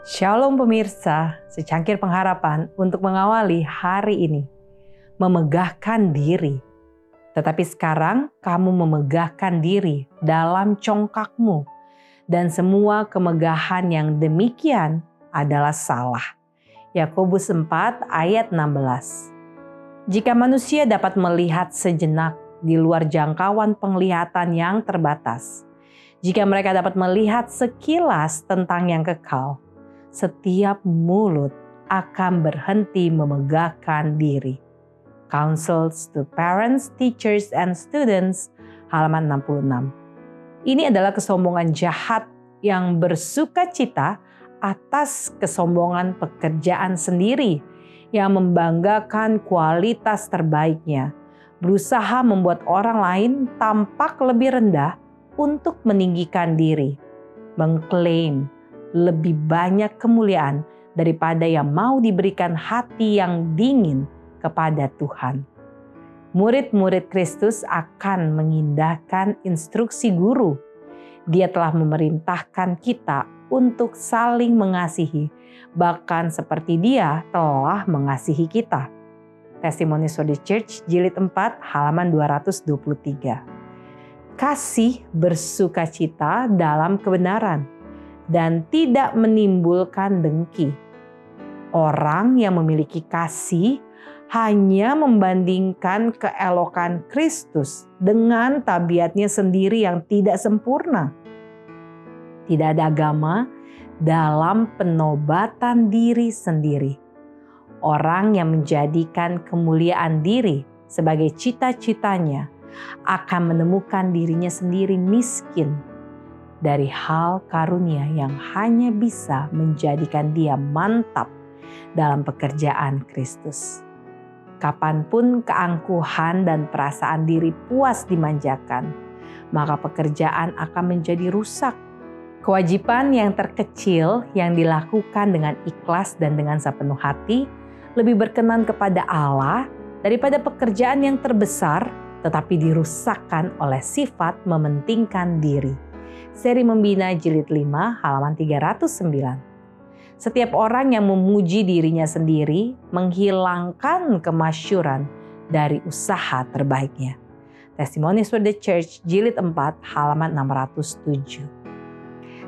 Shalom pemirsa, secangkir pengharapan untuk mengawali hari ini. Memegahkan diri. Tetapi sekarang kamu memegahkan diri dalam congkakmu. Dan semua kemegahan yang demikian adalah salah. Yakobus 4 ayat 16. Jika manusia dapat melihat sejenak di luar jangkauan penglihatan yang terbatas, jika mereka dapat melihat sekilas tentang yang kekal, setiap mulut akan berhenti memegahkan diri. Councils to Parents, Teachers, and Students, halaman 66. Ini adalah kesombongan jahat yang bersuka cita atas kesombongan pekerjaan sendiri yang membanggakan kualitas terbaiknya, berusaha membuat orang lain tampak lebih rendah untuk meninggikan diri, mengklaim lebih banyak kemuliaan daripada yang mau diberikan hati yang dingin kepada Tuhan. Murid-murid Kristus akan mengindahkan instruksi guru. Dia telah memerintahkan kita untuk saling mengasihi, bahkan seperti Dia telah mengasihi kita. Testimoni for the Church jilid 4 halaman 223. Kasih bersuka cita dalam kebenaran dan tidak menimbulkan dengki. Orang yang memiliki kasih hanya membandingkan keelokan Kristus dengan tabiatnya sendiri yang tidak sempurna. Tidak ada agama dalam penobatan diri sendiri. Orang yang menjadikan kemuliaan diri sebagai cita-citanya akan menemukan dirinya sendiri miskin dari hal karunia yang hanya bisa menjadikan dia mantap dalam pekerjaan Kristus. Kapan pun keangkuhan dan perasaan diri puas dimanjakan, maka pekerjaan akan menjadi rusak. Kewajiban yang terkecil yang dilakukan dengan ikhlas dan dengan sepenuh hati lebih berkenan kepada Allah daripada pekerjaan yang terbesar tetapi dirusakkan oleh sifat mementingkan diri seri Membina Jilid 5 halaman 309. Setiap orang yang memuji dirinya sendiri menghilangkan kemasyuran dari usaha terbaiknya. Testimonies for the Church Jilid 4 halaman 607.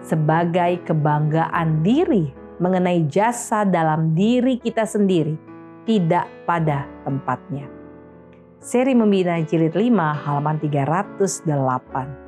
Sebagai kebanggaan diri mengenai jasa dalam diri kita sendiri tidak pada tempatnya. Seri Membina Jilid 5 halaman 308.